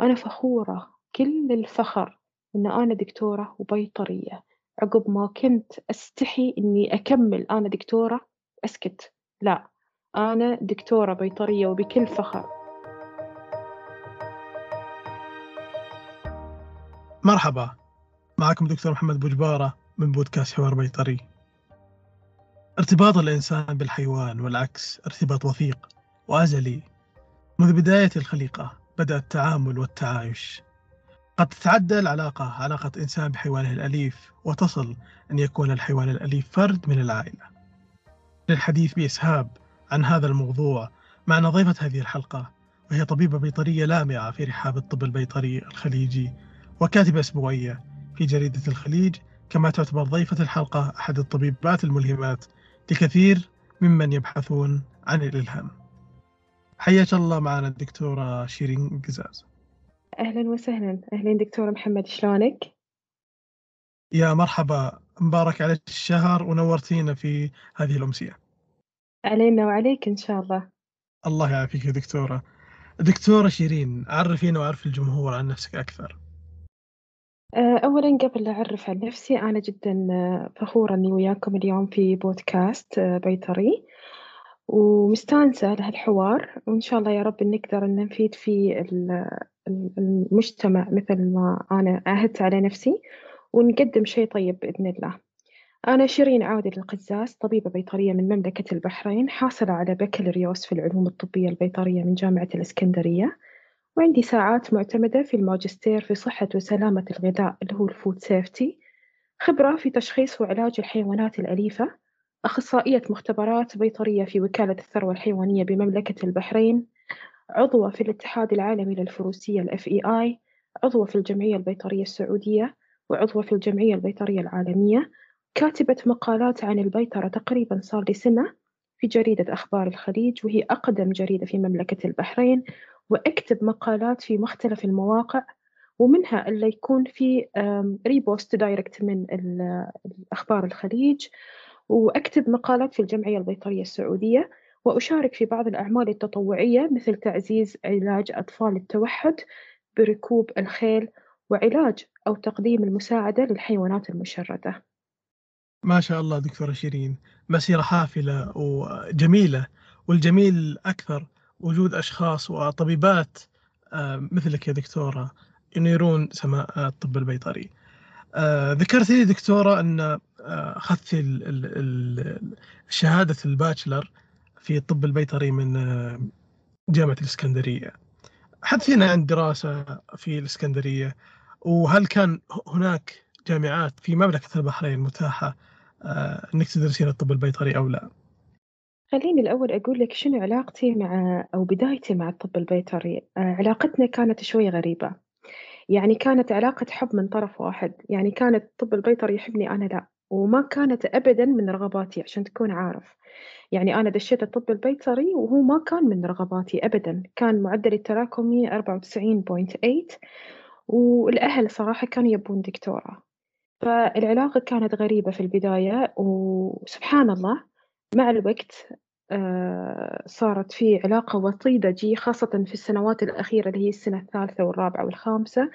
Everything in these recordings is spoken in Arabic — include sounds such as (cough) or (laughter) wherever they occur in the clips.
أنا فخورة كل الفخر إن أنا دكتورة وبيطرية عقب ما كنت أستحي إني أكمل أنا دكتورة أسكت لا أنا دكتورة بيطرية وبكل فخر. مرحبا معكم دكتور محمد بوجبارة من بودكاست حوار بيطري. ارتباط الإنسان بالحيوان والعكس ارتباط وثيق وأزلي منذ بداية الخليقة. بدأ التعامل والتعايش. قد تتعدى العلاقة علاقة إنسان بحيوانه الأليف وتصل أن يكون الحيوان الأليف فرد من العائلة. للحديث بإسهاب عن هذا الموضوع معنا ضيفة هذه الحلقة وهي طبيبة بيطرية لامعة في رحاب الطب البيطري الخليجي وكاتبة أسبوعية في جريدة الخليج. كما تعتبر ضيفة الحلقة أحد الطبيبات الملهمات لكثير ممن يبحثون عن الإلهام. حياك الله معنا الدكتورة شيرين قزاز. أهلا وسهلا. أهلين دكتور محمد شلونك؟ يا مرحبا. مبارك عليك الشهر ونورتينا في هذه الأمسية. علينا وعليك إن شاء الله. الله يعافيك يا دكتورة. دكتورة شيرين عرفينا وعرف الجمهور عن نفسك أكثر. آه، أولا قبل لا أعرف عن نفسي أنا جدا آه، فخورة أني وياكم اليوم في بودكاست آه، بيطري. ومستانسة لهالحوار وإن شاء الله يا رب نقدر أن نفيد في المجتمع مثل ما أنا عهدت على نفسي ونقدم شيء طيب بإذن الله. أنا شيرين عودة القزاز طبيبة بيطرية من مملكة البحرين حاصلة على بكالوريوس في العلوم الطبية البيطرية من جامعة الإسكندرية وعندي ساعات معتمدة في الماجستير في صحة وسلامة الغذاء اللي هو الفود سيفتي خبرة في تشخيص وعلاج الحيوانات الأليفة أخصائية مختبرات بيطرية في وكالة الثروة الحيوانية بمملكة البحرين عضوة في الاتحاد العالمي للفروسية ال FEI عضوة في الجمعية البيطرية السعودية وعضوة في الجمعية البيطرية العالمية. كاتبة مقالات عن البيطرة تقريبا صار لي سنة في جريدة أخبار الخليج وهي أقدم جريدة في مملكة البحرين. وأكتب مقالات في مختلف المواقع ومنها اللي يكون في repost direct من أخبار الخليج. وأكتب مقالات في الجمعية البيطرية السعودية وأشارك في بعض الأعمال التطوعية مثل تعزيز علاج أطفال التوحد بركوب الخيل وعلاج أو تقديم المساعدة للحيوانات المشردة. ما شاء الله دكتورة شيرين مسيرة حافلة وجميلة والجميل أكثر وجود أشخاص وطبيبات آه، مثلك يا دكتورة ينيرون سماء الطب البيطري. آه، ذكرت لي دكتورة أن آه، أخذت شهادة الباتشلر في الطب البيطري من جامعة الإسكندرية. حدثينا عن دراسة في الإسكندرية وهل كان هناك جامعات في مملكة البحرين متاحة أنك تدرسين الطب البيطري أو لا؟ خليني الأول أقول لك شنو علاقتي مع أو بدايتي مع الطب البيطري. آه، علاقتنا كانت شوي غريبة. يعني كانت علاقة حب من طرف واحد. يعني كانت الطب البيطري يحبني أنا لا. وما كانت أبدا من رغباتي عشان تكون عارف. يعني أنا دشيت الطب البيطري وهو ما كان من رغباتي أبدا. كان معدلي التراكمي 94.8 والأهل صراحة كانوا يبون دكتورة فالعلاقة كانت غريبة في البداية وسبحان الله مع الوقت آه، صارت في علاقة وطيدة جي خاصة في السنوات الأخيرة اللي هي السنة الثالثة والرابعة والخامسة.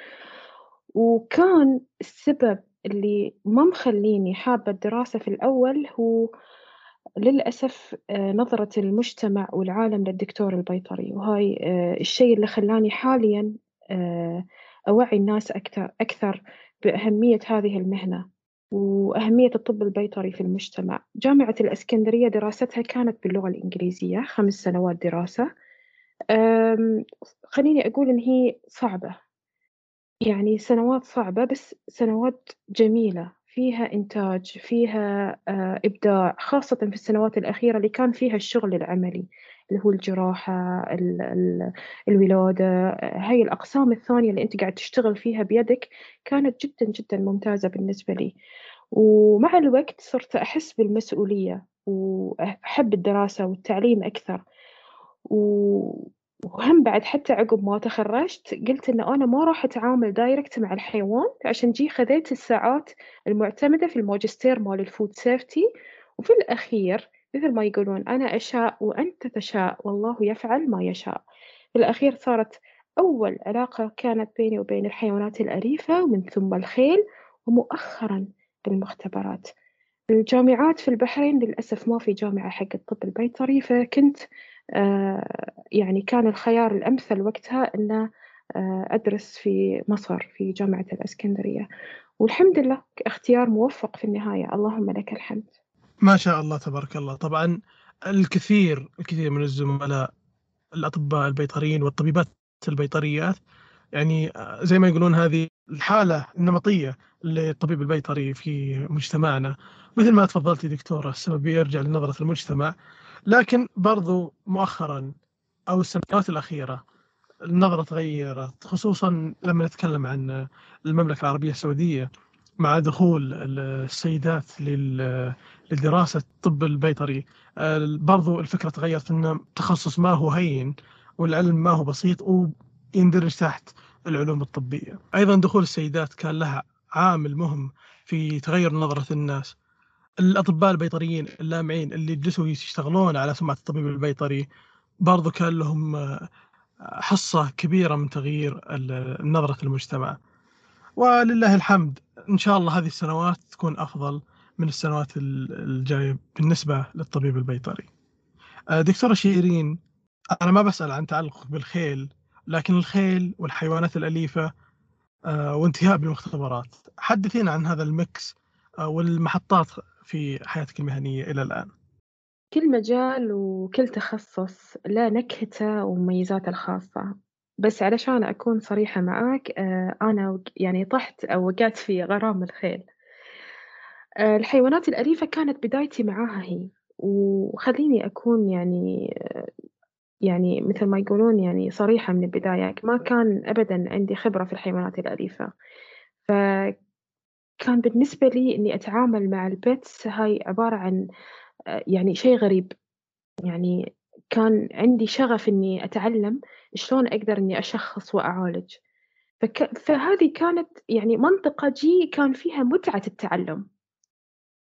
وكان السبب اللي ما مخليني حابة الدراسة في الأول هو للأسف آه، نظرة المجتمع والعالم للدكتور البيطري. وهاي آه، الشيء اللي خلاني حاليا أوعي الناس أكثر أكثر بأهمية هذه المهنة وأهمية الطب البيطري في المجتمع. جامعة الإسكندرية دراستها كانت باللغة الإنجليزية خمس سنوات دراسة. خليني أقول إن هي صعبة. يعني سنوات صعبة بس سنوات جميلة. فيها إنتاج فيها آه، إبداع خاصة في السنوات الأخيرة اللي كان فيها الشغل العملي اللي هو الجراحة الولادة. هاي الأقسام الثانية اللي أنت قاعد تشتغل فيها بيدك كانت جدا جدا ممتازة بالنسبة لي. ومع الوقت صرت أحس بالمسؤولية وأحب الدراسة والتعليم أكثر. وهم بعد حتى عقب ما تخرجت قلت إن أنا ما راح أتعامل direct مع الحيوان عشان جي خذيت الساعات المعتمدة في الماجستير مال ال food safety وفي الأخير مثل ما يقولون أنا أشاء وأنت تشاء والله يفعل ما يشاء في الأخير صارت أول علاقة كانت بيني وبين الحيوانات الأليفة ومن ثم الخيل ومؤخرًا بالمختبرات. الجامعات في البحرين للأسف ما في جامعة حق الطب البيطري فكنت يعني كان الخيار الأمثل وقتها إنه آه، أدرس في مصر في جامعة الإسكندرية. والحمد لله اختيار موفق في النهاية. اللهم لك الحمد. ما شاء الله تبارك الله. طبعا الكثير الكثير من الزملاء الأطباء البيطريين والطبيبات البيطريات يعني آه، زي ما يقولون هذه الحالة النمطية للطبيب البيطري في مجتمعنا. مثل ما تفضلتي دكتورة السبب يرجع لنظرة المجتمع. لكن برضو مؤخرا أو السنوات الأخيرة النظرة تغيرت خصوصا لما نتكلم عن المملكة العربية السعودية مع دخول السيدات لدراسة الطب البيطري. برضو الفكرة تغيرت أن التخصص ما هو هين والعلم ما هو بسيط ويندرج تحت العلوم الطبية. أيضا دخول السيدات كان لها عامل مهم في تغير نظرة الناس. الأطباء البيطريين اللامعين اللي جلسوا يشتغلون على سمعة الطبيب البيطري برضو كان لهم حصة كبيرة من تغيير نظرة المجتمع. ولله الحمد إن شاء الله هذه السنوات تكون أفضل من السنوات الجاية بالنسبة للطبيب البيطري. آه، دكتورة شيرين أنا ما بسأل عن تعلقك بالخيل لكن الخيل والحيوانات الأليفة آه، وانتهاء بالمختبرات حدثينا عن هذا المكس آه، والمحطات في حياتك المهنية إلى الآن؟ كل مجال وكل تخصص له نكهته ومميزاته الخاصة. بس علشان أكون صريحة معاك آه، أنا يعني طحت أو وقعت في غرام الخيل. آه، الحيوانات الأليفة كانت بدايتي معاها هي. وخليني أكون يعني يعني مثل ما يقولون يعني صريحة من البداية ما كان أبدا عندي خبرة في الحيوانات الأليفة. فكان بالنسبة لي إني أتعامل مع البيتس هاي عبارة عن يعني شيء غريب. يعني كان عندي شغف إني أتعلم شلون أقدر إني أشخص وأعالج. فك... فهذه كانت يعني منطقة جي كان فيها متعة التعلم.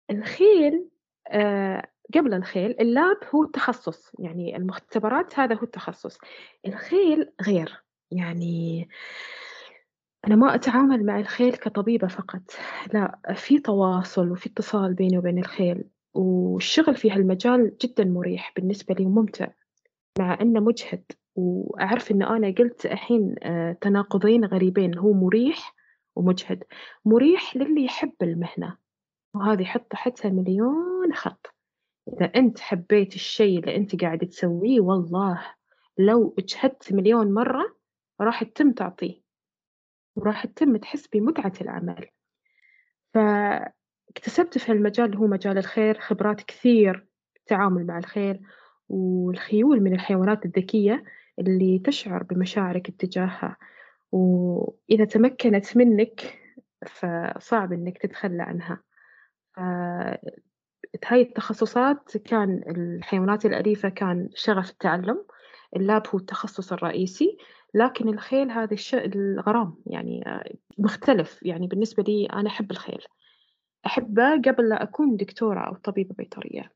الخيل آه قبل الخيل اللاب هو التخصص يعني المختبرات هذا هو التخصص. الخيل غير يعني أنا ما أتعامل مع الخيل كطبيبة فقط لا في تواصل وفي اتصال بيني وبين الخيل والشغل في هالمجال جدا مريح بالنسبة لي وممتع مع أنه مجهد وأعرف أن أنا قلت الحين آه، تناقضين غريبين هو مريح ومجهد مريح للي يحب المهنة وهذه حط تحتها مليون خط إذا أنت حبيت الشيء اللي أنت قاعد تسويه والله لو اجهدت مليون مرة راح تتم تعطيه. وراح تتم تحس بمتعة العمل. فاكتسبت في المجال اللي هو مجال الخير خبرات كثير التعامل مع الخيل والخيول من الحيوانات الذكية اللي تشعر بمشاعرك اتجاهها. وإذا تمكنت منك فصعب إنك تتخلى عنها. هاي التخصصات كان الحيوانات الأليفة كان شغف التعلم. اللاب هو التخصص الرئيسي. لكن الخيل هذا الشيء الغرام يعني مختلف. يعني بالنسبة لي أنا أحب الخيل. أحبه قبل لا أكون دكتورة أو طبيبة بيطرية.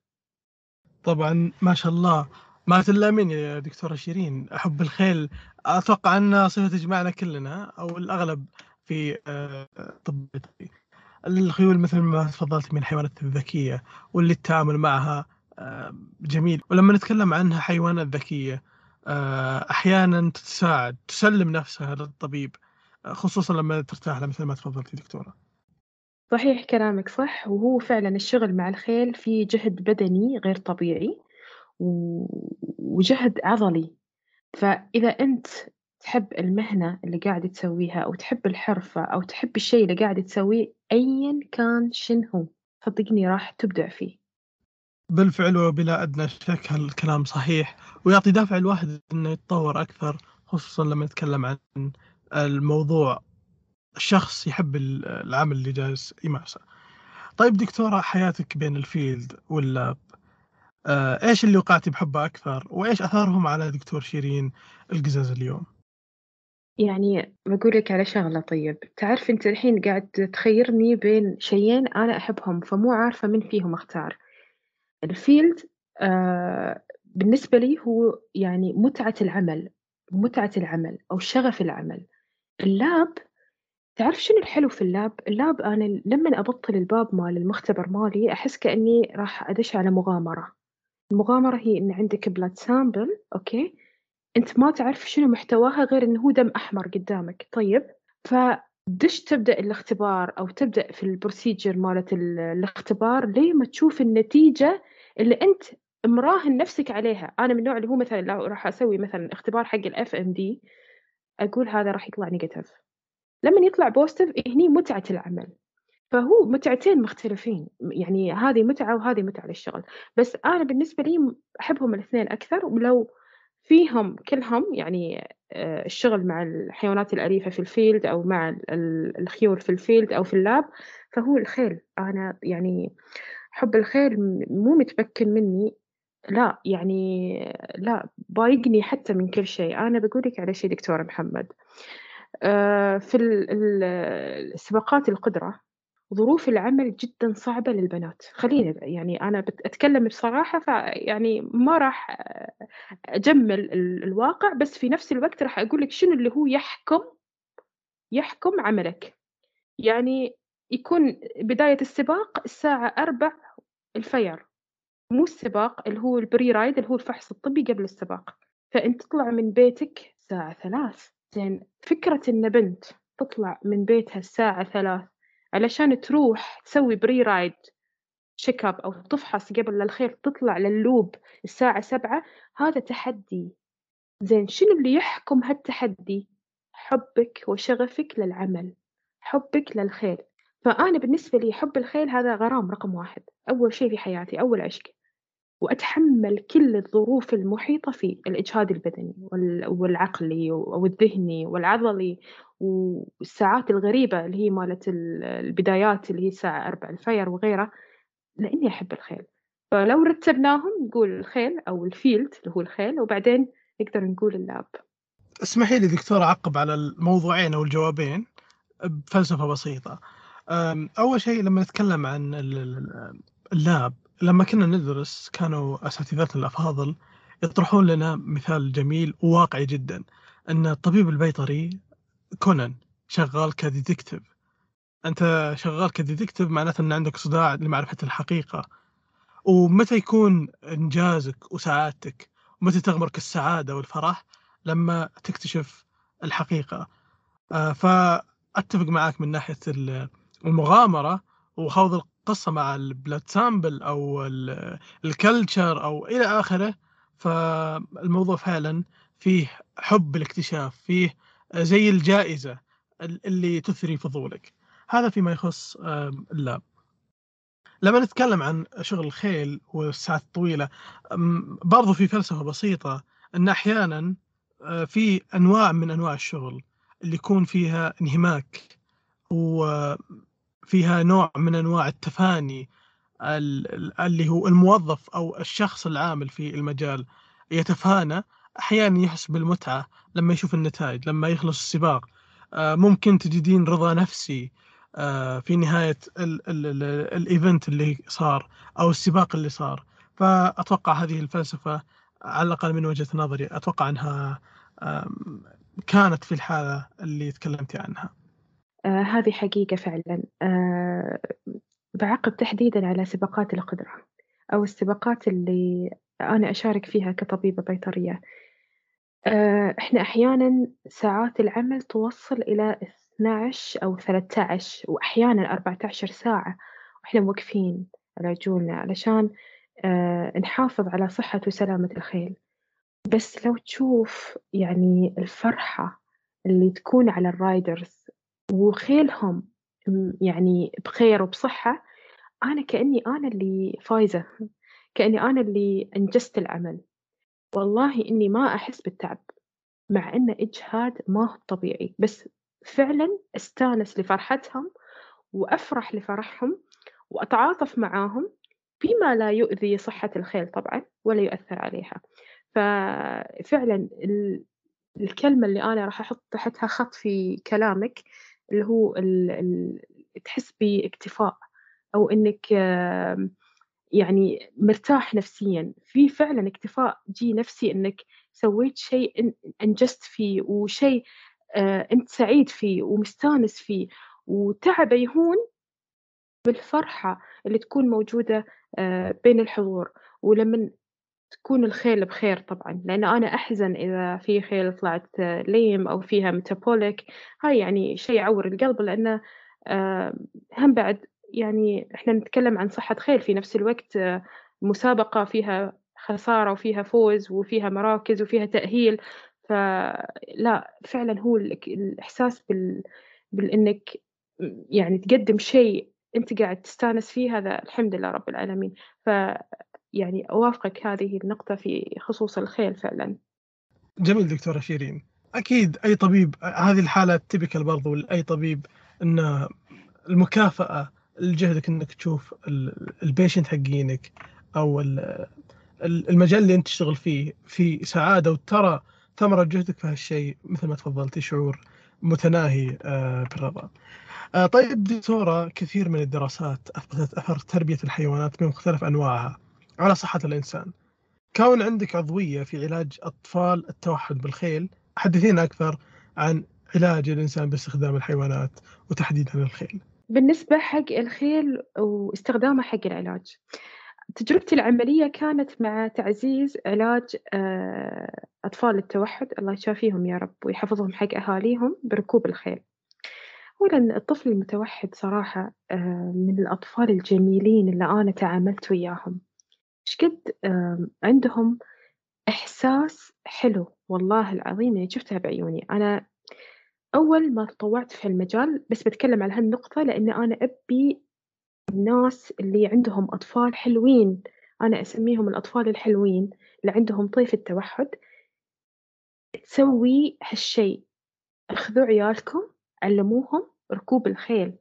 طبعا ما شاء الله. ما تلامين يا دكتورة شيرين. حب الخيل. أتوقع أن صفة تجمعنا كلنا أو الأغلب في آه، طب الخيول مثل ما تفضلت من الحيوانات الذكية واللي التعامل معها آه، جميل. ولما نتكلم عنها حيوانات ذكية آه، أحيانا تساعد تسلم نفسها للطبيب آه، خصوصا لما ترتاح مثل ما تفضلتي دكتورة. صحيح كلامك صح وهو فعلا الشغل مع الخيل فيه جهد بدني غير طبيعي وجهد عضلي. فإذا أنت تحب المهنة اللي قاعد تسويها أو تحب الحرفة أو تحب الشيء اللي قاعد تسويه أيا كان شنو؟ هو صدقني راح تبدع فيه. بالفعل وبلا أدنى شك هالكلام صحيح ويعطي دافع الواحد أنه يتطور أكثر خصوصا لما نتكلم عن الموضوع الشخص يحب العمل اللي جالس يمارسه. طيب دكتورة حياتك بين الفيلد واللاب آه، إيش اللي وقعتي بحبه أكثر؟ وإيش اثارهم على دكتور شيرين القزاز اليوم؟ يعني بقول لك على شغلة طيب تعرف أنت الحين قاعد تخيرني بين شيئين أنا أحبهم فمو عارفة من فيهم أختار. ال field آه بالنسبة لي هو يعني متعة العمل متعة العمل أو شغف العمل. ال lab تعرف شنو الحلو في ال lab؟ ال lab أنا لمّا أبطّل الباب مال المختبر مالي أحس كإني راح أدش على مغامرة، المغامرة هي إن عندك blood sample أوكي، أنت ما تعرف شنو محتواها غير إنه هو دم أحمر قدامك، طيب، فدش تبدأ الاختبار أو تبدأ في ال procedure مالت ال الاختبار لين ما تشوف النتيجة اللي أنت مراهن نفسك عليها، أنا من النوع اللي هو مثلًا لو راح أسوي مثلًا اختبار حق الFMD أقول هذا راح يطلع negative. لمّن يطلع positive هني متعة العمل، فهو متعتين مختلفين، يعني هذه متعة وهذه متعة للشغل، بس أنا بالنسبة لي أحبهم الاثنين أكثر، ولو فيهم كلهم يعني آآ الشغل مع الحيوانات الأليفة في الfield أو مع ال الخيول في الfield أو في اللاب، فهو الخيل، أنا يعني حُب الخيل م مو متمكن مني، لأ يعني لأ ضايقني حتى من كل شيء، أنا باقول لِك على شي دكتور محمد، آآ في ال ال سباقات القدرة ظروف العمل جدًا صعبة للبنات، خلّيني يعني أنا أتكلم بصراحة فيعني ما راح أجمّل ال الواقع، بس في نفس الوقت راح أقول لِك شنو اللي هو يحكم يحكم عملك، يعني يكون بداية السباق الساعة 16:00 الفير، مو السباق اللي هو الpree ride اللي هو الفحص الطبي قبل السباق، فأنت تطلع من بيتك الساعة 15:00 زين فكرة إن بنت تطلع من بيتها الساعة 15:00 علشان تروح تسوي pre ride check up أو تفحص قبل لا الخيل تطلع للloop الساعة 7:00 هذا تحدي، زين شنو اللي يحكم هالتحدي؟ حُبِّك وشغفِك للعمل، حُبِّك للخيل، فأنا بالنسبة لي حُب الخيل هذا غرام رقم 1 أول شي في حياتي، أول عشق، وأتحمّل كل الظروف المحيطة فيه، الإجهاد البدني وال والعقلي والذهني والعضلي والساعات الغريبة اللي هي مالة ال البدايات اللي هي الساعة 16:00 الفير وغيره، لإني أحب الخيل، فلو رتّبناهم نقول الخيل أو ال field اللي هو الخيل وبعدين نقدر نقول ال lab. اسمحي لي دكتورة أعقّب على الموضوعين أو الجوابين بفلسفة بسيطة، أول شيء لمّا نتكلم عن ال ال ال lab لمّا كنا ندرس كانوا أساتذتنا الأفاضل يطرحون لنا مثال جميل وواقعي جدًا، أن الطبيب البيطري كونان شغال ك detective أنت شغال كdetective معناته إن عندك صداع لمعرفة الحقيقة، ومتى يكون إنجازك وسعادتك، ومتى تغمرك السعادة والفرح لمّا تكتشف الحقيقة، آآ فأتفق معاك من ناحية ال المغامرة وخوض القصة مع الblood sample أو ال الculture أو إلى آخره، فالموضوع فعلًا فيه حُب الاكتشاف، فيه زي الجائزة ال اللي تثري فضولك، هذا فيما يخص اللاب. لمّا نتكلم عن شغل الخيل والساعات الطويلة، آمم برضه في فلسفة بسيطة إن أحيانًا آآ في أنواع من أنواع الشغل اللي يكون فيها انهماك وفيها نوع من أنواع التفاني ال ال اللي هو الموظف أو الشخص العامل في المجال يتفانى، أحيانًا يحس بالمتعة لمّا يشوف النتايج، لمّا يخلص السباق، آآ ممكن تجدين رضا نفسي آآ في نهاية ال ال ال الevent اللي صار أو السباق اللي صار، فأتوقع هذه الفلسفة على الأقل من وجهة نظري أتوقع أنها آمم كانت في الحالة اللي تكلمتِ عنها. آآ هذه حقيقة فعلًا، آآ باعقّب تحديدًا على سباقات القدرة أو السباقات اللي أنا أشارك فيها كطبيبة بيطرية. آآ إحنا أحيانًا ساعات العمل توصل إلى 12 أو 13 وأحيانًا 14 ساعة. وإحنا موقفين على رجولنا علشان آآ نحافظ على صحة وسلامة الخيل، بس لو تشوف يعني الفرحة اللي تكون على الriders وخيلهم يعني بخير وبصحة، أنا كإني أنا اللي فايزة، كإني أنا اللي أنجزت العمل، والله إني ما أحس بالتعب، مع إنه إجهاد ما هو طبيعي، بس فعلًا أستانس لفرحتهم وأفرح لفرحهم وأتعاطف معاهم بما لا يؤذي صحة الخيل طبعًا ولا يؤثر عليها، ففعلًا ال الكلمة اللي أنا راح أحط تحتها خط في كلامِك اللي هو ال ال تحس باكتفاء أو إنِّك يعني مرتاح نفسيًا، في فعلًا اكتفاء جِه نفسي إنِّك سويت شيء أنجزت فيه وشيء آه، أنت سعيد فيه ومستانس فيه. وتعبه يهون بالفرحة اللي تكون موجودة آه، بين الحضور. ولمن تكون الخيل بخير طبعًا، لإن أنا أحزن إذا في خيل طلعت ليم أو فيها metabolic هاي يعني شي يعوّر القلب لإنه آه، هم بعد يعني إحنا نتكلم عن صحة خيل في نفس الوقت آه، مسابقة فيها خسارة وفيها فوز وفيها مراكز وفيها تأهيل، فلأ فعلًا هو الإحساس بال بإنك يعني تقدّم شيء أنت قاعد تستانس فيه هذا الحمد لله رب العالمين، ف يعني أوافقك هذه النقطة في خصوص الخيل فعلًا. جميل دكتورة شيرين، أكيد أي طبيب هذه الحالة typical برضو لأي طبيب إن المكافأة لجهدك إنك تشوف البيشنت حقينك أو المجال اللي أنت تشتغل فيه في سعادة وترى ثمرة جهدك في هالشيء مثل ما تفضلتي شعور متناهي آه، بالرضا. آه، طيب دكتورة كثير من الدراسات أثبتت أثر تربية الحيوانات بمختلف أنواعها على صحة الإنسان. كون عندك عضوية في علاج أطفال التوحد بالخيل حدثينا أكثر عن علاج الإنسان باستخدام الحيوانات وتحديدا الخيل. بالنسبة حق الخيل واستخدامه حق العلاج تجربتي العملية كانت مع تعزيز علاج آه، أطفال التوحد. الله يشافيهم يا رب ويحفظهم حق أهاليهم بركوب الخيل. أولًا الطفل المتوحد صراحة آه، من الأطفال الجميلين اللي أنا تعاملت وياهم، إيش قد عندهم إحساس حلو والله العظيم يعني شُفتها بعيوني، أنا أول ما تطوعت في هالمجال بس بتكلم على هالنقطة لإن أنا أبي الناس اللي عندهم أطفال حلوين، أنا أسميهم الأطفال الحلوين اللي عندهم طيف التوحد، تسوي هالشي، اخذوا عيالكم علموهم ركوب الخيل.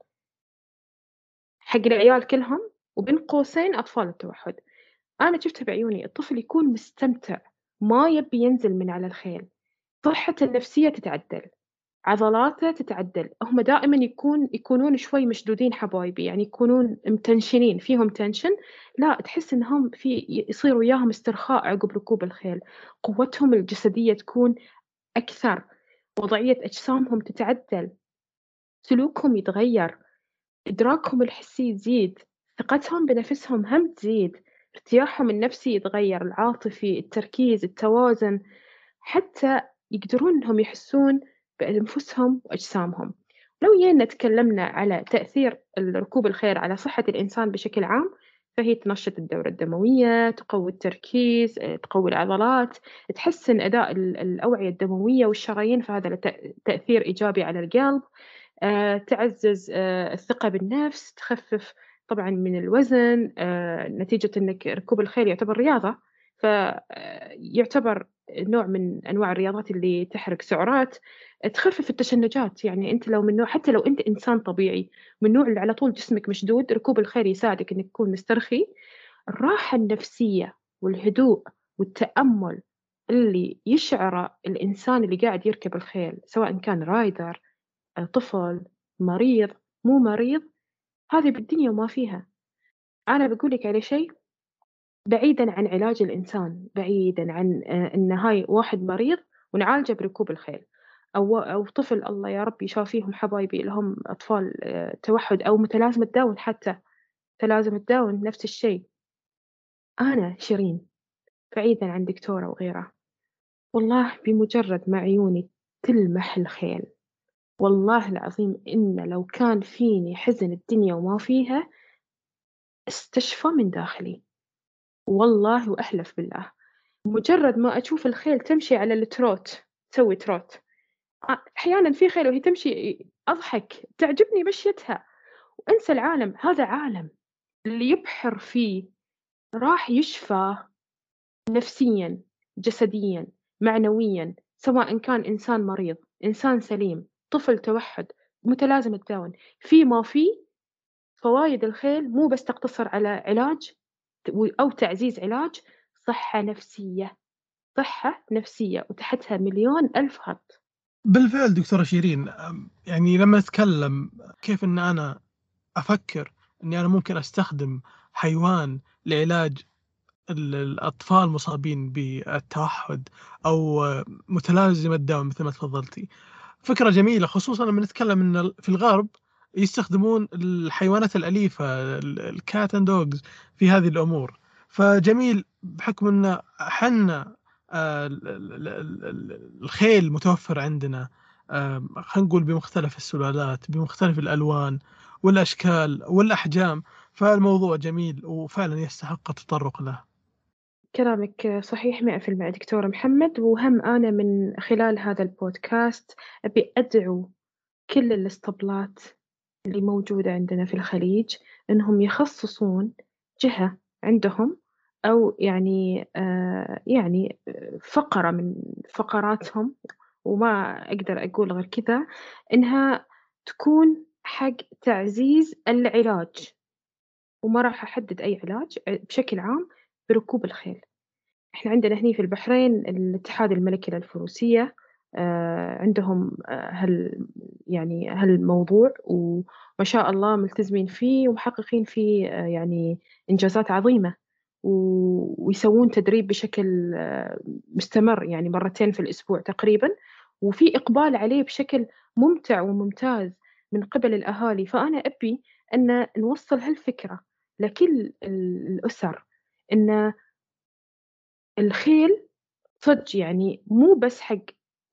حق العيال كلهم وبين قوسين أطفال التوحد. أنا شفتها بعيوني الطفل يكون مستمتع ما يبي ينزل من على الخيل. صحته النفسية تتعدل عضلاته تتعدل هم دائما يكون يكونون شوي مشدودين حبايبي يعني يكونون متنشنين فيهم تنشن لا تحس إنهم في يصير وياهم استرخاء عقب ركوب الخيل. قوتهم الجسدية تكون أكثر وضعية أجسامهم تتعدل. سلوكهم يتغير، إدراكهم الحسي يزيد، ثقتهم بنفسهم هم تزيد، ارتياحهم النفسي يتغير، العاطفي، التركيز، التوازن، حتى يقدرون إنهم يحسون بأنفسهم وأجسامهم. لو جينا تكلمنا على تأثير ركوب الخيل على صحة الإنسان بشكل عام فهي تنشط الدورة الدموية، تقوي التركيز، تقوي العضلات، تحسن أداء الأوعية الدموية والشرايين فهذا له تأثير إيجابي على القلب. آه، تعزز آه، الثقة بالنفس تخفف طبعا من الوزن آه، نتيجة أنك ركوب الخيل يعتبر رياضة فيعتبر نوع من أنواع الرياضات اللي تحرق سعرات تخفف التشنجات. يعني أنت لو من نوع حتى لو أنت إنسان طبيعي من نوع اللي على طول جسمك مشدود ركوب الخيل يساعدك أنك تكون مسترخي. الراحة النفسية والهدوء والتأمل اللي يشعره الإنسان اللي قاعد يركب الخيل سواء كان رايدر طفل مريض مو مريض هذه بالدنيا وما فيها. أنا بقول لك على شيء بعيدا عن علاج الإنسان بعيدا عن آه، إن هاي واحد مريض ونعالجه بركوب الخيل. أو أو طفل الله يا رب يشافيهم حبايبي لهم أطفال آه، توحد أو متلازمة داون حتى تلازمة داون نفس الشيء. أنا شيرين بعيدا عن دكتورة وغيرها. والله بمجرد ما عيوني تلمح الخيل. والله العظيم إن لو كان فيني حزن الدنيا وما فيها استشفى من داخلي. والله وأحلف بالله. مجرد ما أشوف الخيل تمشي على ال trot تسوي trot. أحيانا في خيل وهي تمشي أضحك. تعجبني مشيتها. وأنسى العالم. هذا عالم اللي يبحر فيه. راح يشفى نفسيا جسديا معنويا سواء كان إنسان مريض إنسان سليم. طفل توحد متلازمة داون في ما في فوايد الخيل مو بس تقتصر على علاج أو تعزيز علاج صحة نفسية. صحة نفسية وتحتها مليون ألف خط بالفعل دكتورة شيرين يعني لما أتكلم كيف أن أنا أفكر أني أنا ممكن أستخدم حيوان لعلاج الأطفال مصابين بالتوحد أو متلازمة داون مثل ما تفضلتي فكرة جميلة خصوصا لما نتكلم أن في الغرب يستخدمون الحيوانات الأليفة ال cat and dogs في هذه الأمور. فجميل بحكم أن حنا آه، الخيل متوفر عندنا خلينا نقول بمختلف السلالات بمختلف الألوان والأشكال والأحجام فالموضوع جميل وفعلا يستحق التطرق له. كلامك صحيح 100% دكتور محمد. وهم أنا من خلال هذا البودكاست أبي أدعو كل الاسطبلات اللي موجودة عندنا في الخليج إنهم يخصصون جهة عندهم أو يعني آه يعني فقرة من فقراتهم. وما أقدر أقول غير كذا إنها تكون حق تعزيز العلاج. وما راح أحدد أي علاج بشكل عام بركوب الخيل. إحنا عندنا هني في البحرين الاتحاد الملكي للفروسية آه، عندهم آه، هال يعني هالموضوع وما شاء الله ملتزمين فيه ومحققين فيه آه، يعني إنجازات عظيمة ويسوون تدريب بشكل مستمر يعني مرتين في الأسبوع تقريبا وفي إقبال عليه بشكل ممتع وممتاز من قبل الأهالي. فأنا أبي أن نوصل هالفكرة لكل الأسر إن الخيل صدق يعني مو بس حق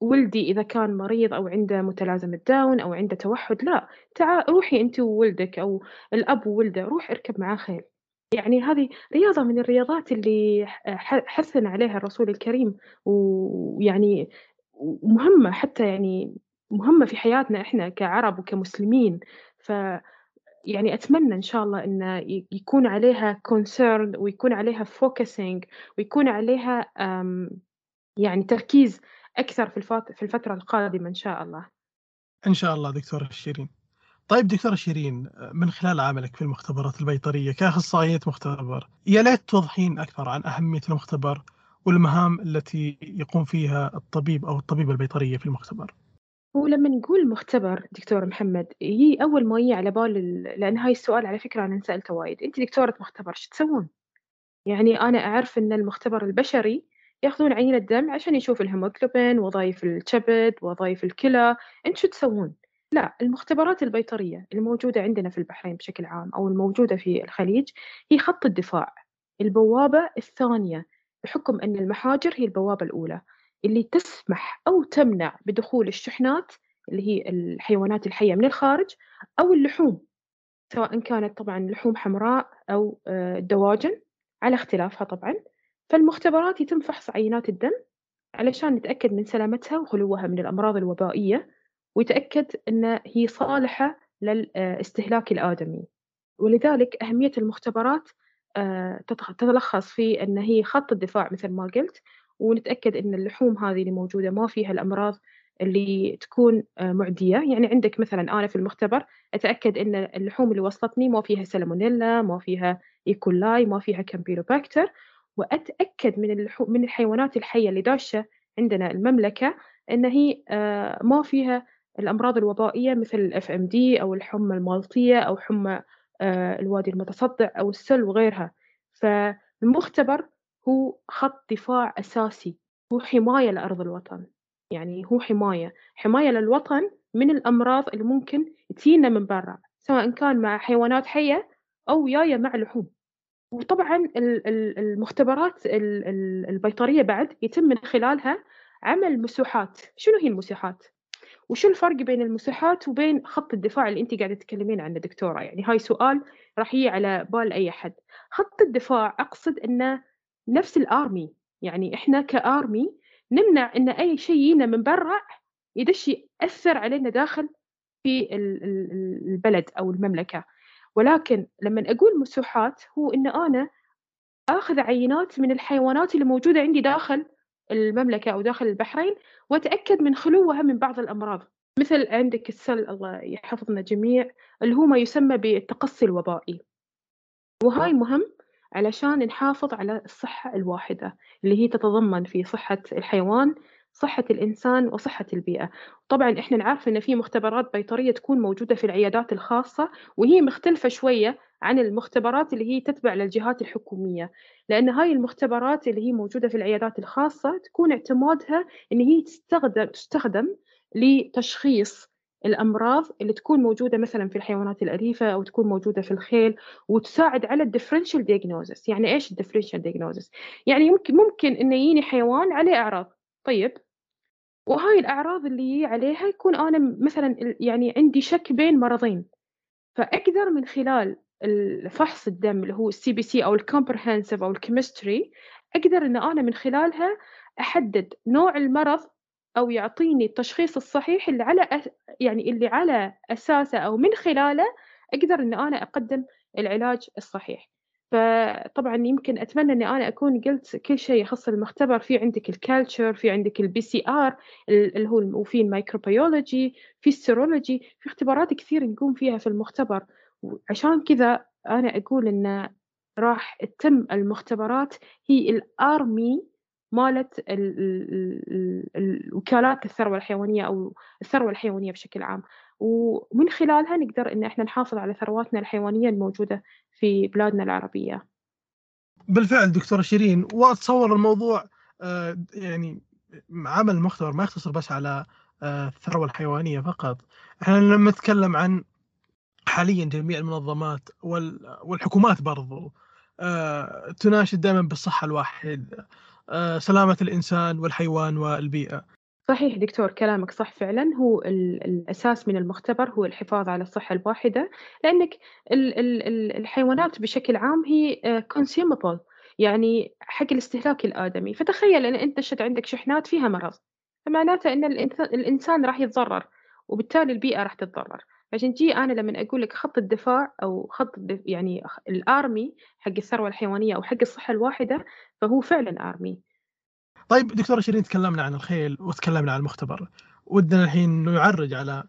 ولدي إذا كان مريض أو عنده متلازمة داون أو عنده توحد لا تعال روحي أنت وولدك أو الأب وولده روح اركب معاه خيل. يعني هذه رياضة من الرياضات اللي حثنا عليها الرسول الكريم ويعني مهمة حتى يعني مهمة في حياتنا إحنا كعرب وكمسلمين. ف يعني أتمنى إن شاء الله إن يكون عليها concern ويكون عليها focusing ويكون عليها يعني تركيز أكثر في الفترة القادمة إن شاء الله. إن شاء الله دكتورة شيرين. طيب دكتورة شيرين من خلال عملك في المختبرات البيطرية كأخصائية مختبر يا ليت توضحين أكثر عن أهمية المختبر والمهام التي يقوم فيها الطبيب أو الطبيبة البيطرية في المختبر. ولما نقول مختبر دكتور محمد يجي أول ما يجي على بال لأن هاي السؤال على فكرة أنا انسألته وايد أنت دكتورة مختبر شو تسوون؟ يعني أنا أعرف إن المختبر البشري يأخذون عينة دم عشان يشوف الهيموجلوبين وظايف الكبد وظايف الكلى أنت شو تسوون؟ لا المختبرات البيطرية الموجودة عندنا في البحرين بشكل عام أو الموجودة في الخليج هي خط الدفاع البوابة الثانية بحكم أن المحاجر هي البوابة الأولى اللي تسمح أو تمنع بدخول الشحنات اللي هي الحيوانات الحية من الخارج أو اللحوم سواء كانت طبعا لحوم حمراء أو آه، دواجن على اختلافها طبعا. فالمختبرات يتم فحص عينات الدم علشان نتأكد من سلامتها وخلوها من الأمراض الوبائية ويتأكد أن هي صالحة للاستهلاك الآدمي. ولذلك أهمية المختبرات آه، تتلخص في أن هي خط الدفاع مثل ما قلت ونتأكد أن اللحوم هذه اللي موجودة ما فيها الأمراض اللي تكون آه، معدية. يعني عندك مثلا أنا في المختبر أتأكد أن اللحوم اللي وصلتني ما فيها سالمونيلا ما فيها E. coli ما فيها Campylobacter وأتأكد من اللحوم من الحيوانات الحية اللي داشة عندنا المملكة أن هي آه، ما فيها الأمراض الوبائية مثل ال FMD أو الحمى المالطية أو حمى آه، الوادي المتصدع أو السل وغيرها. فالمختبر هو خط دفاع أساسي هو حماية لأرض الوطن. يعني هو حماية حماية للوطن من الأمراض اللي ممكن تجينا من برا سواء كان مع حيوانات حية أو جاية مع لحوم. وطبعا المختبرات البيطرية بعد يتم من خلالها عمل مسوحات. شنو هي المسوحات؟ وشو الفرق بين المسوحات وبين خط الدفاع اللي أنت قاعدة تتكلمين عنه دكتورة؟ يعني هاي سؤال راح يجي على بال أي أحد. خط الدفاع أقصد إنه نفس الارمي يعني إحنا كارمي نمنع إن أي شيء يجينا من برا يدش يأثر علينا داخل في البلد أو المملكة. ولكن لما أقول مسوحات هو إن أنا آخذ عينات من الحيوانات اللي موجودة عندي داخل المملكة أو داخل البحرين وأتأكد من خلوها من بعض الأمراض. مثل عندك السل الله يحفظنا جميع اللي هو ما يسمى بالتقصي الوبائي. وهاي مهم علشان نحافظ على الصحة الواحدة اللي هي تتضمن في صحة الحيوان صحة الإنسان وصحة البيئة. طبعا إحنا نعرف إن في مختبرات بيطرية تكون موجودة في العيادات الخاصة وهي مختلفة شوية عن المختبرات اللي هي تتبع للجهات الحكومية. لأن هاي المختبرات اللي هي موجودة في العيادات الخاصة تكون اعتمادها إن هي تستخدم تستخدم لتشخيص الأمراض اللي تكون موجودة مثلا في الحيوانات الأليفة أو تكون موجودة في الخيل وتساعد على ال differential diagnosis يعني إيش ال differential diagnosis يعني يمكن ممكن إنه يجيني حيوان عليه أعراض. طيب وهاي الأعراض اللي عليها يكون أنا مثلا يعني عندي شك بين مرضين. فأقدر من خلال الفحص الدم اللي هو ال CBC أو ال comprehensive أو ال chemistry أقدر إن أنا من خلالها أحدد نوع المرض أو يعطيني التشخيص الصحيح اللي على أس... يعني اللي على أساسه أو من خلاله أقدر إن أنا أقدم العلاج الصحيح. فطبعا يمكن أتمنى إني أنا أكون قلت كل شيء يخص المختبر في عندك ال culture في عندك ال PCR اللي هو وفي ال microbiology في ال serology في اختبارات كثير نقوم فيها في المختبر وعشان كذا أنا أقول إن راح تتم المختبرات هي ال army مالت الوكالات الثروة الحيوانية أو الثروة الحيوانية بشكل عام. ومن خلالها نقدر إن إحنا نحافظ على ثرواتنا الحيوانية الموجودة في بلادنا العربية. بالفعل دكتورة شيرين وأتصور الموضوع آه، يعني عمل المختبر ما يقتصر بس على آه، الثروة الحيوانية فقط. إحنا لما نتكلم عن حاليا جميع المنظمات والحكومات برضو آه، تناشد دائما بالصحة الواحد سلامة الإنسان والحيوان والبيئة. صحيح دكتور كلامك صح فعلا. هو الأساس من المختبر هو الحفاظ على الصحة الواحدة لأنك الحيوانات بشكل عام هي consumable يعني حق الاستهلاك الآدمي. فتخيل أن أنت شد عندك شحنات فيها مرض فمعناته أن الإنسان راح يتضرر وبالتالي البيئة راح تتضرر. عشان جي أنا لما أقول لك خط الدفاع أو خط يعني الآرمي حق الثروة الحيوانية أو حق الصحة الواحدة فهو فعلا آرمي طيب دكتورة شيرين تكلمنا عن الخيل وتكلمنا عن المختبر؟ ودنا الحين نعرج على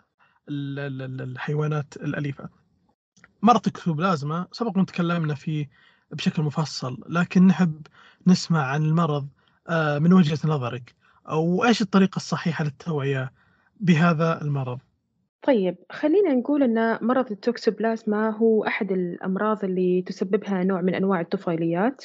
الحيوانات الأليفة. مرض الكتوبلازما سبق تكلمنا فيه بشكل مفصل لكن نحب نسمع عن المرض آه، من وجهة نظرك أو إيش الطريقة الصحيحة للتوعية بهذا المرض؟ طيب خلّينا نقول إن مرض التوكسوبلازما هو أحد الأمراض اللي تسببها نوع من أنواع الطفيليات،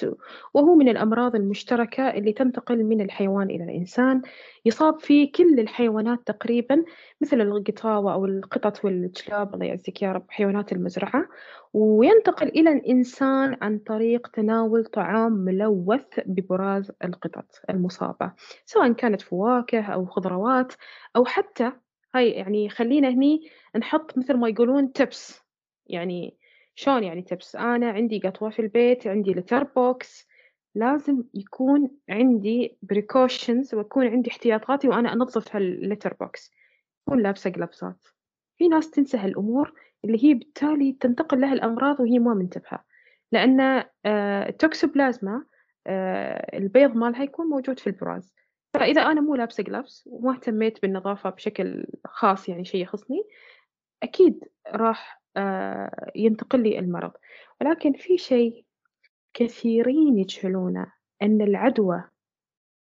وهو من الأمراض المشتركة اللي تنتقل من الحيوان إلى الإنسان، يصاب فيه كل الحيوانات تقريبًا مثل القطاوة أو القطط والكلاب الله يعزك يا رب حيوانات المزرعة، وينتقل إلى الإنسان عن طريق تناول طعام ملوث ببراز القطط المصابة، سواء كانت فواكه أو خضروات أو حتى هاي يعني خلّينا هني نحط مثل ما يقولون tips. يعني شلون يعني tips أنا عندي قطوة في البيت، عندي litter box لازم يكون عندي precautions ويكون عندي احتياطاتي وأنا أنظف هالlitter box. أكون لابسة قلبسات، في ناس تنسى هالأمور اللي هي بالتالي تنتقل لها الأمراض وهي ما منتبهة، لأن التوكسوبلازما آآ البيض مالها يكون موجود في البراز. فإذا أنا مو لابسة gloves وما اهتميت بالنظافة بشكل خاص يعني شي يخصني، أكيد راح آه، ينتقل لي المرض، ولكن في شي كثيرين يجهلونه أن العدوى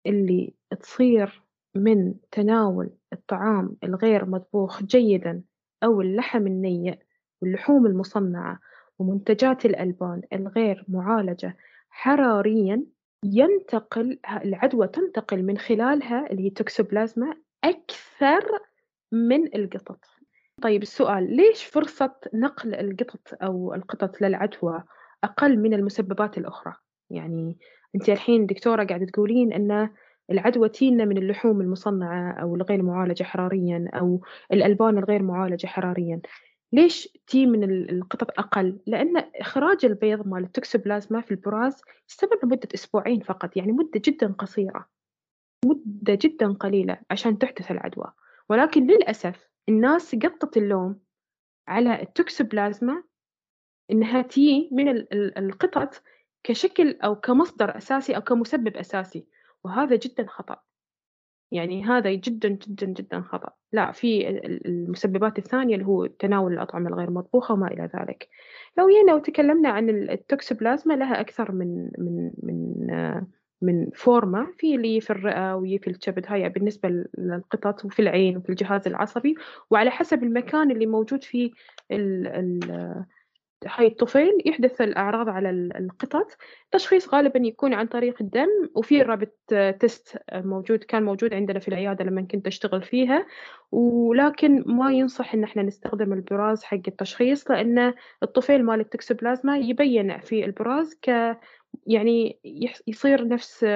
اللي تصير من تناول الطعام الغير مطبوخ جيدًا أو اللحم النيء واللحوم المصنعة ومنتجات الألبان الغير معالجة حراريًا ينتقل العدوى تنتقل من خلالها اللي هي توكسوبلازما أكثر من القطط. طيب السؤال ليش فرصة نقل القطط أو القطط للعدوى أقل من المسببات الأخرى؟ يعني أنتِ الحين دكتورة قاعدة تقولين إن العدوى تينا من اللحوم المصنعة أو الغير معالجة حراريًا أو الألبان الغير معالجة حراريًا. ليش تي من القطط أقل؟ لأن إخراج البيض مال التوكسوبلازما في البراز يستمر لمدة أسبوعين فقط، يعني مدة جدًا قصيرة، مدة جدًا قليلة عشان تحدث العدوى، ولكن للأسف الناس قطّت اللوم على التوكسوبلازما إنها تي من القطط كشكل أو كمصدر أساسي أو كمسبب أساسي، وهذا جدًا خطأ. يعني هذا جدًا، جدًا، جدًا خطأ، لأ في المسببات الثانية اللي هو تناول الأطعمة الغير مطبوخة وما إلى ذلك. لو جينا وتكلمنا عن التوكسوبلازما لها أكثر من من من من form في اللي في الرئة وفي في الكبد هاي بالنسبة للقطط وفي العين وفي الجهاز العصبي. وعلى حسب المكان اللي موجود فيه ال ال هاي الطفيل يحدث الأعراض على القطط. تشخيص غالبا يكون عن طريق الدم وفي rapid test موجود كان موجود عندنا في العيادة لما كنت أشتغل فيها. ولكن ما ينصح إن إحنا نستخدم البراز حق التشخيص لأن الطفيل مال التكسوبلازما يبين في البراز ك يعني يصير نفس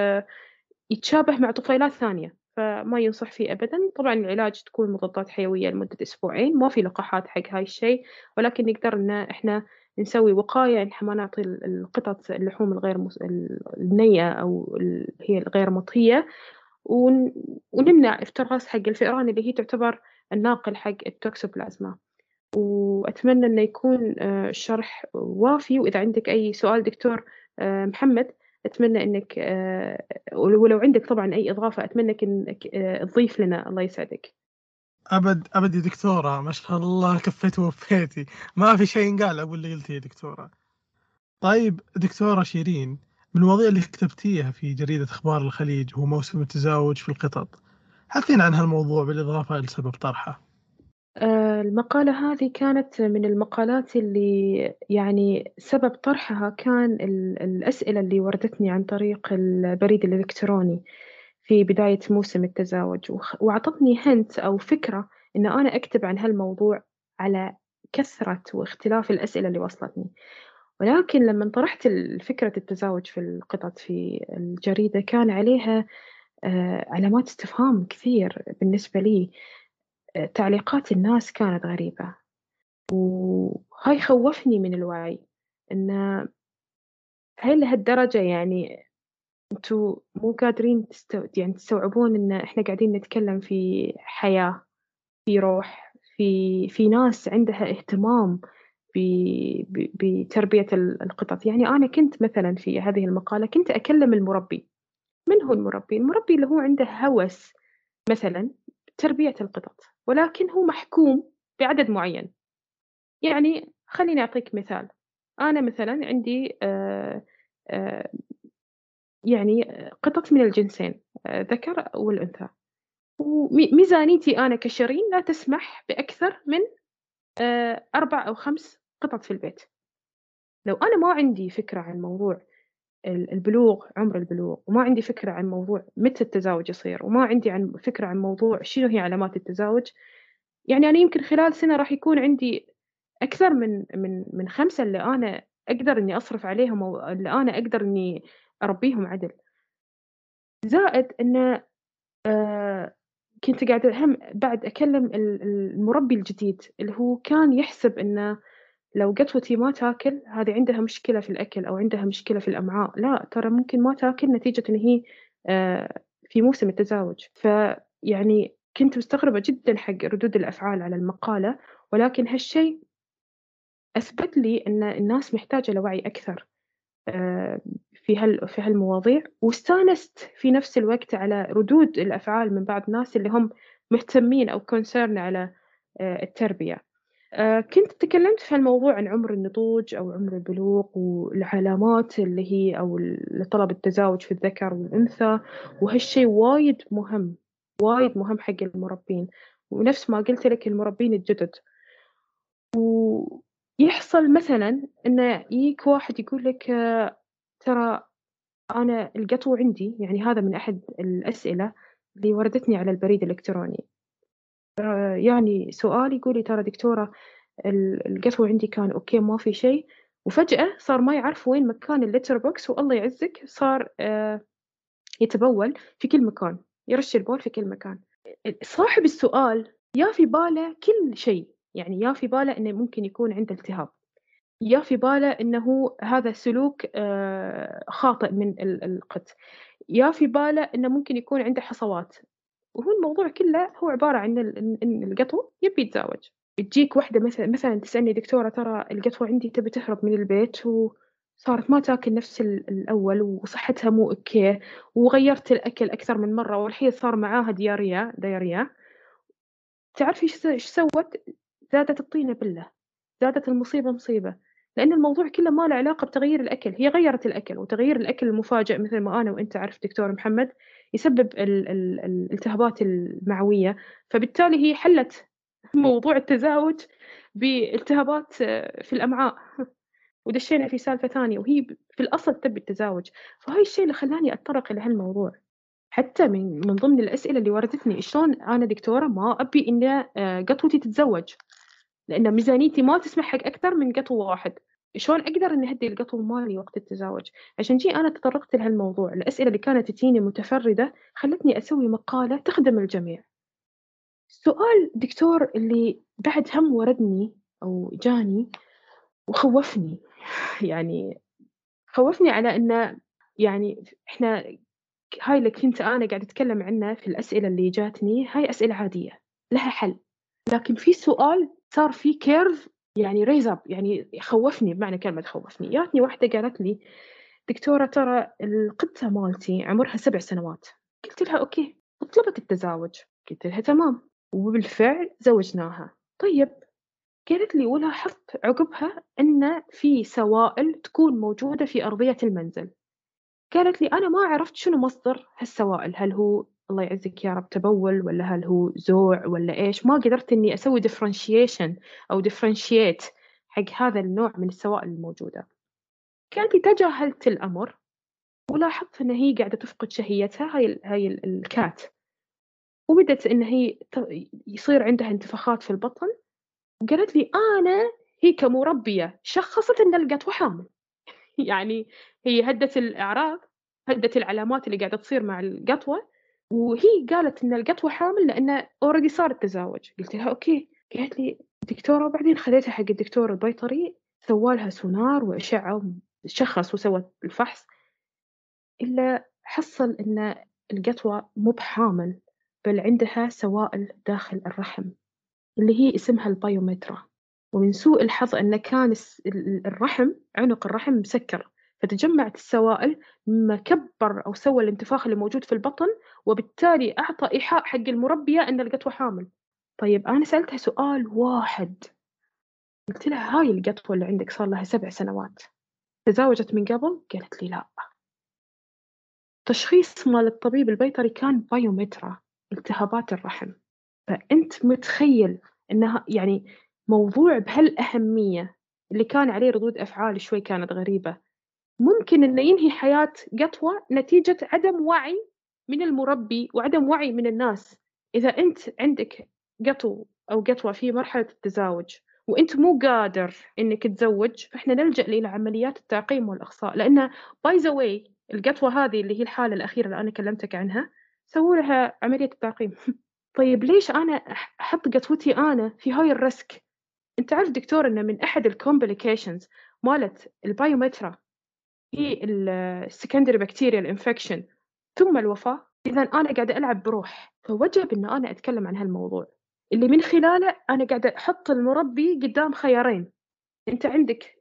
يتشابه مع طفيلات ثانية. فما ينصح فيه أبدا. طبعا العلاج تكون مضادات حيوية لمدة أسبوعين ما في لقاحات حق هاي الشيء ولكن نقدر إن إحنا نسوي وقاية إحنا ما نعطي القطط اللحوم الغير مس... النية أو هي الغير مطهية ون... ونمنع إفتراس حق الفئران اللي هي تعتبر الناقل حق التوكسوبلازما. وأتمنى إنه يكون الشرح وافي وإذا عندك أي سؤال دكتور محمد أتمنى إنك ولو عندك طبعا أي إضافة أتمنى إنك تضيف لنا الله يسعدك. أبد ابد يا دكتورة ما شاء الله كفيت ووفيتي. ما في شيء ينقال ابو اللي قلتيه يا دكتورة. طيب دكتورة شيرين من المواضيع اللي كتبتيها في جريدة أخبار الخليج هو موسم التزاوج في القطط حدثينا عن هالموضوع بالإضافة لسبب طرحه. المقالة هذه كانت من المقالات اللي يعني سبب طرحها كان الأسئلة اللي وردتني عن طريق البريد الإلكتروني في بداية موسم التزاوج. وأعطتني هنت أو فكرة إن أنا أكتب عن هالموضوع على كثرة واختلاف الأسئلة اللي وصلتني. ولكن لما طرحت فكرة التزاوج في القطط في الجريدة كان عليها علامات استفهام كثير بالنسبة لي. تعليقات الناس كانت غريبة وهاي خوفني من الوعي إن هل لهالدرجة يعني أنتوا مو قادرين تستو... يعني تستوعبون إن إحنا قاعدين نتكلم في حياة في روح في في ناس عندها اهتمام. بتربية القطط يعني أنا كنت مثلا في هذه المقالة كنت أكلم المربي من هو المربي؟ المربي اللي هو عنده هوس مثلا تربية القطط ولكن هو محكوم بعدد معين. يعني خليني أعطيك مثال. أنا مثلا عندي آآ آآ يعني قطط من الجنسين ذكر والأنثى. وميزانيتي أنا كشيرين لا تسمح بأكثر من أربع أو خمس قطط في البيت. لو أنا ما عندي فكرة عن موضوع البلوغ عمر البلوغ وما عندي فكرة عن موضوع متى التزاوج يصير وما عندي عن فكرة عن موضوع شنو هي علامات التزاوج. يعني أنا يمكن خلال سنة راح يكون عندي أكثر من من من خمسة اللي أنا أقدر إني أصرف عليهم أو اللي أنا أقدر إني أربيهم عدل. زائد إنه آه كنت قاعدة هم بعد أكلم المربي الجديد اللي هو كان يحسب إنه لو قطوتي ما تاكل هذه عندها مشكلة في الأكل أو عندها مشكلة في الأمعاء. لا ترى ممكن ما تاكل نتيجة إن هي آه في موسم التزاوج. فيعني كنت مستغربة جدا حق ردود الأفعال على المقالة ولكن هالشيء أثبت لي أن الناس محتاجة لوعي أكثر في هال في هالمواضيع. واستانست في نفس الوقت على ردود الأفعال من بعض الناس اللي هم مهتمين أو concern على التربية. كنت تكلمت في هالموضوع عن عمر النضوج أو عمر البلوغ والعلامات اللي هي أو لطلب التزاوج في الذكر والأنثى وهالشيء وايد مهم وايد مهم حق المربين. ونفس ما قلت لك المربين الجدد. ويحصل مثلا إنه يجيك واحد يقول لك ترى أنا القطو عندي يعني هذا من أحد الأسئلة اللي وردتني على البريد الإلكتروني. يعني سؤال يقول لي ترى دكتورة القطو عندي كان أوكي ما في شيء. وفجأة صار ما يعرف وين مكان ال litter box والله يعزك صار يتبول في كل مكان يرش البول في كل مكان. صاحب السؤال يا في باله كل شيء يعني يا في باله إنه ممكن يكون عنده التهاب يا في باله إنه هذا سلوك خاطئ من القط يا في باله إنه ممكن يكون عنده حصوات. وهو الموضوع كله هو عبارة عن ان القطو يبي يتزاوج. تجيك واحدة مثلا مثلا تسألني دكتورة ترى القطو عندي تبي تهرب من البيت و صارت ما تاكل نفس الأول وصحتها مو okay وغيرت الأكل أكثر من مرة والحين صار معاها diarrhea diarrhea. تعرفي إيش سوت؟ زادت الطينة بلة. زادت المصيبة مصيبة. لأن الموضوع كله ما له علاقة بتغيير الأكل. هي غيرت الأكل وتغيير الأكل المفاجئ مثل ما أنا وأنت عارف دكتور محمد. يسبب الالتهابات المعوية فبالتالي هي حلت موضوع التزاوج بالتهابات في الأمعاء. ودشينا في سالفة ثانية وهي في الأصل تبي التزاوج. فهاي الشيء اللي خلاني أتطرق إلى هالموضوع. حتى من من ضمن الأسئلة اللي وردتني شلون أنا دكتورة ما أبي إن آه، قطوتي تتزوج؟ لأن ميزانيتي ما تسمح حق أكثر من قطو واحد. شلون أقدر إني أهدي القطو مالي وقت التزاوج؟ عشان جي أنا تطرقت لهالموضوع الأسئلة اللي كانت تجيني متفردة خلتني أسوي مقالة تخدم الجميع. السؤال دكتور اللي بعد هم وردني أو جاني وخوفني يعني خوفني على إنه يعني إحنا هاي اللي كنت أنا قاعدة أتكلم عنه في الأسئلة اللي جاتني هاي أسئلة عادية لها حل. لكن في سؤال صار في curve يعني raise up يعني خوفني بمعنى كلمة خوفني. جاتني واحدة قالت لي دكتورة ترى القطة مالتي عمرها سبع سنوات. قلت لها أوكي طلبت التزاوج. قلت لها تمام. وبالفعل زوجناها. طيب قالت لي ولاحظت عقبها أن في سوائل تكون موجودة في أرضية المنزل. قالت لي أنا ما عرفت شنو مصدر هالسوائل هل هو الله يعزك يا رب تبول ولا هل هو زوع ولا إيش؟ ما قدرت إني أسوي differentiation أو differentiate حق هذا النوع من السوائل الموجودة. قالت لي تجاهلت الأمر ولاحظت إن هي قاعدة تفقد شهيتها هاي هاي ال cat. وبدت إن هي يصير عندها انتفاخات في البطن. وقالت لي أنا هي كمربية شخصت إن القطوة حامل (laughs) يعني هي هدت الأعراض هدت العلامات اللي قاعدة تصير مع القطوة. وهي قالت إن القطوة حامل لأنه already صار التزاوج. قلت لها okay. قالت لي دكتورة وبعدين خذيتها حق الدكتور البيطري سوالها سونار وأشعة شخص وسوى الفحص إلا حصل إن القطوة مو بحامل بل عندها سوائل داخل الرحم اللي هي اسمها البايومترا. ومن سوء الحظ أن كان الرحم عنق الرحم مسكر. فتجمعت السوائل مما كبر أو سوى الانتفاخ اللي موجود في البطن وبالتالي أعطى إيحاء حق المربية أن القطوة حامل. طيب أنا سألتها سؤال واحد. قلت لها هاي القطوة اللي عندك صار لها سبع سنوات. تزاوجت من قبل؟ قالت لي لا. تشخيص مال الطبيب البيطري كان بايومترا التهابات الرحم. فأنت متخيل أنها يعني موضوع بهالأهمية اللي كان عليه ردود أفعال شوي كانت غريبة. ممكن إنه ينهي حياة قطوة نتيجة عدم وعي من المربي وعدم وعي من الناس. إذا أنت عندك قطو أو قطوة في مرحلة التزاوج وأنت مو قادر إنك تزوج فإحنا نلجأ إلى عمليات التعقيم والإخصاء. لأن by the way القطوة هذه اللي هي الحالة الأخيرة اللي أنا كلمتك عنها سووا لها عملية التعقيم. (laughs) طيب ليش أنا أحط قطوتي أنا في هاي ال risk؟ أنت عارف دكتور إن من أحد ال complications مالت ال pyometra هي ال secondary bacterial infection ثم الوفاة إذا أنا قاعدة ألعب بروح فوجب إن أنا أتكلم عن هالموضوع. اللي من خلاله أنا قاعدة أحط المربي قدام خيارين. أنت عندك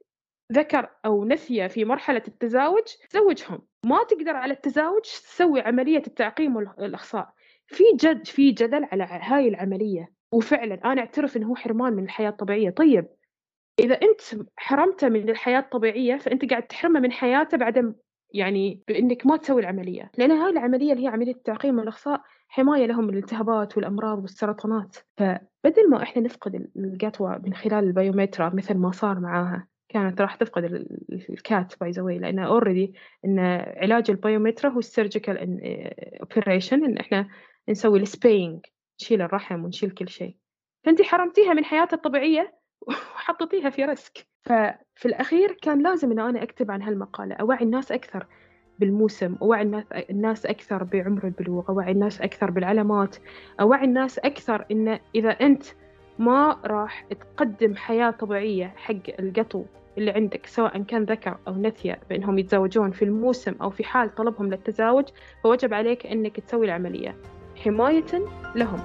ذكر أو نثية في مرحلة التزاوج زوجهم ما تقدر على التزاوج تسوي عملية التعقيم والإخصاء في جد في جدل على هاي العملية. وفعلا أنا أعترف إنه هو حرمان من الحياة الطبيعية. طيب إذا أنت حرمته من الحياة الطبيعية فأنت قاعد تحرمه من حياته بعدم يعني بإنك ما تسوي العملية. لأن هاي العملية اللي هي عملية التعقيم والإخصاء حماية لهم من الالتهابات والأمراض والسرطانات. فبدل ما إحنا نفقد القطوة من خلال ال pyometra مثل ما صار معاها كانت راح تفقد ال cat by the way لأن already إن علاج ال pyometra هو ال surgical operation إن إحنا نسوي ال spaying نشيل الرحم ونشيل كل شيء. فأنت حرمتيها من حياتها الطبيعية وحطيتيها في ريسك. ففي الأخير كان لازم إن أنا أكتب عن هالمقالة أوعي الناس أكثر بالموسم أوعي الناس أكثر بعمر البلوغ أوعي الناس أكثر بالعلامات أوعي الناس أكثر إن إذا أنت ما راح تقدم حياة طبيعية حق القطو اللي عندك سواء كان ذكر أو نثية بأنهم يتزوجون في الموسم أو في حال طلبهم للتزاوج فوجب عليك أنك تسوي العملية. حماية لهم.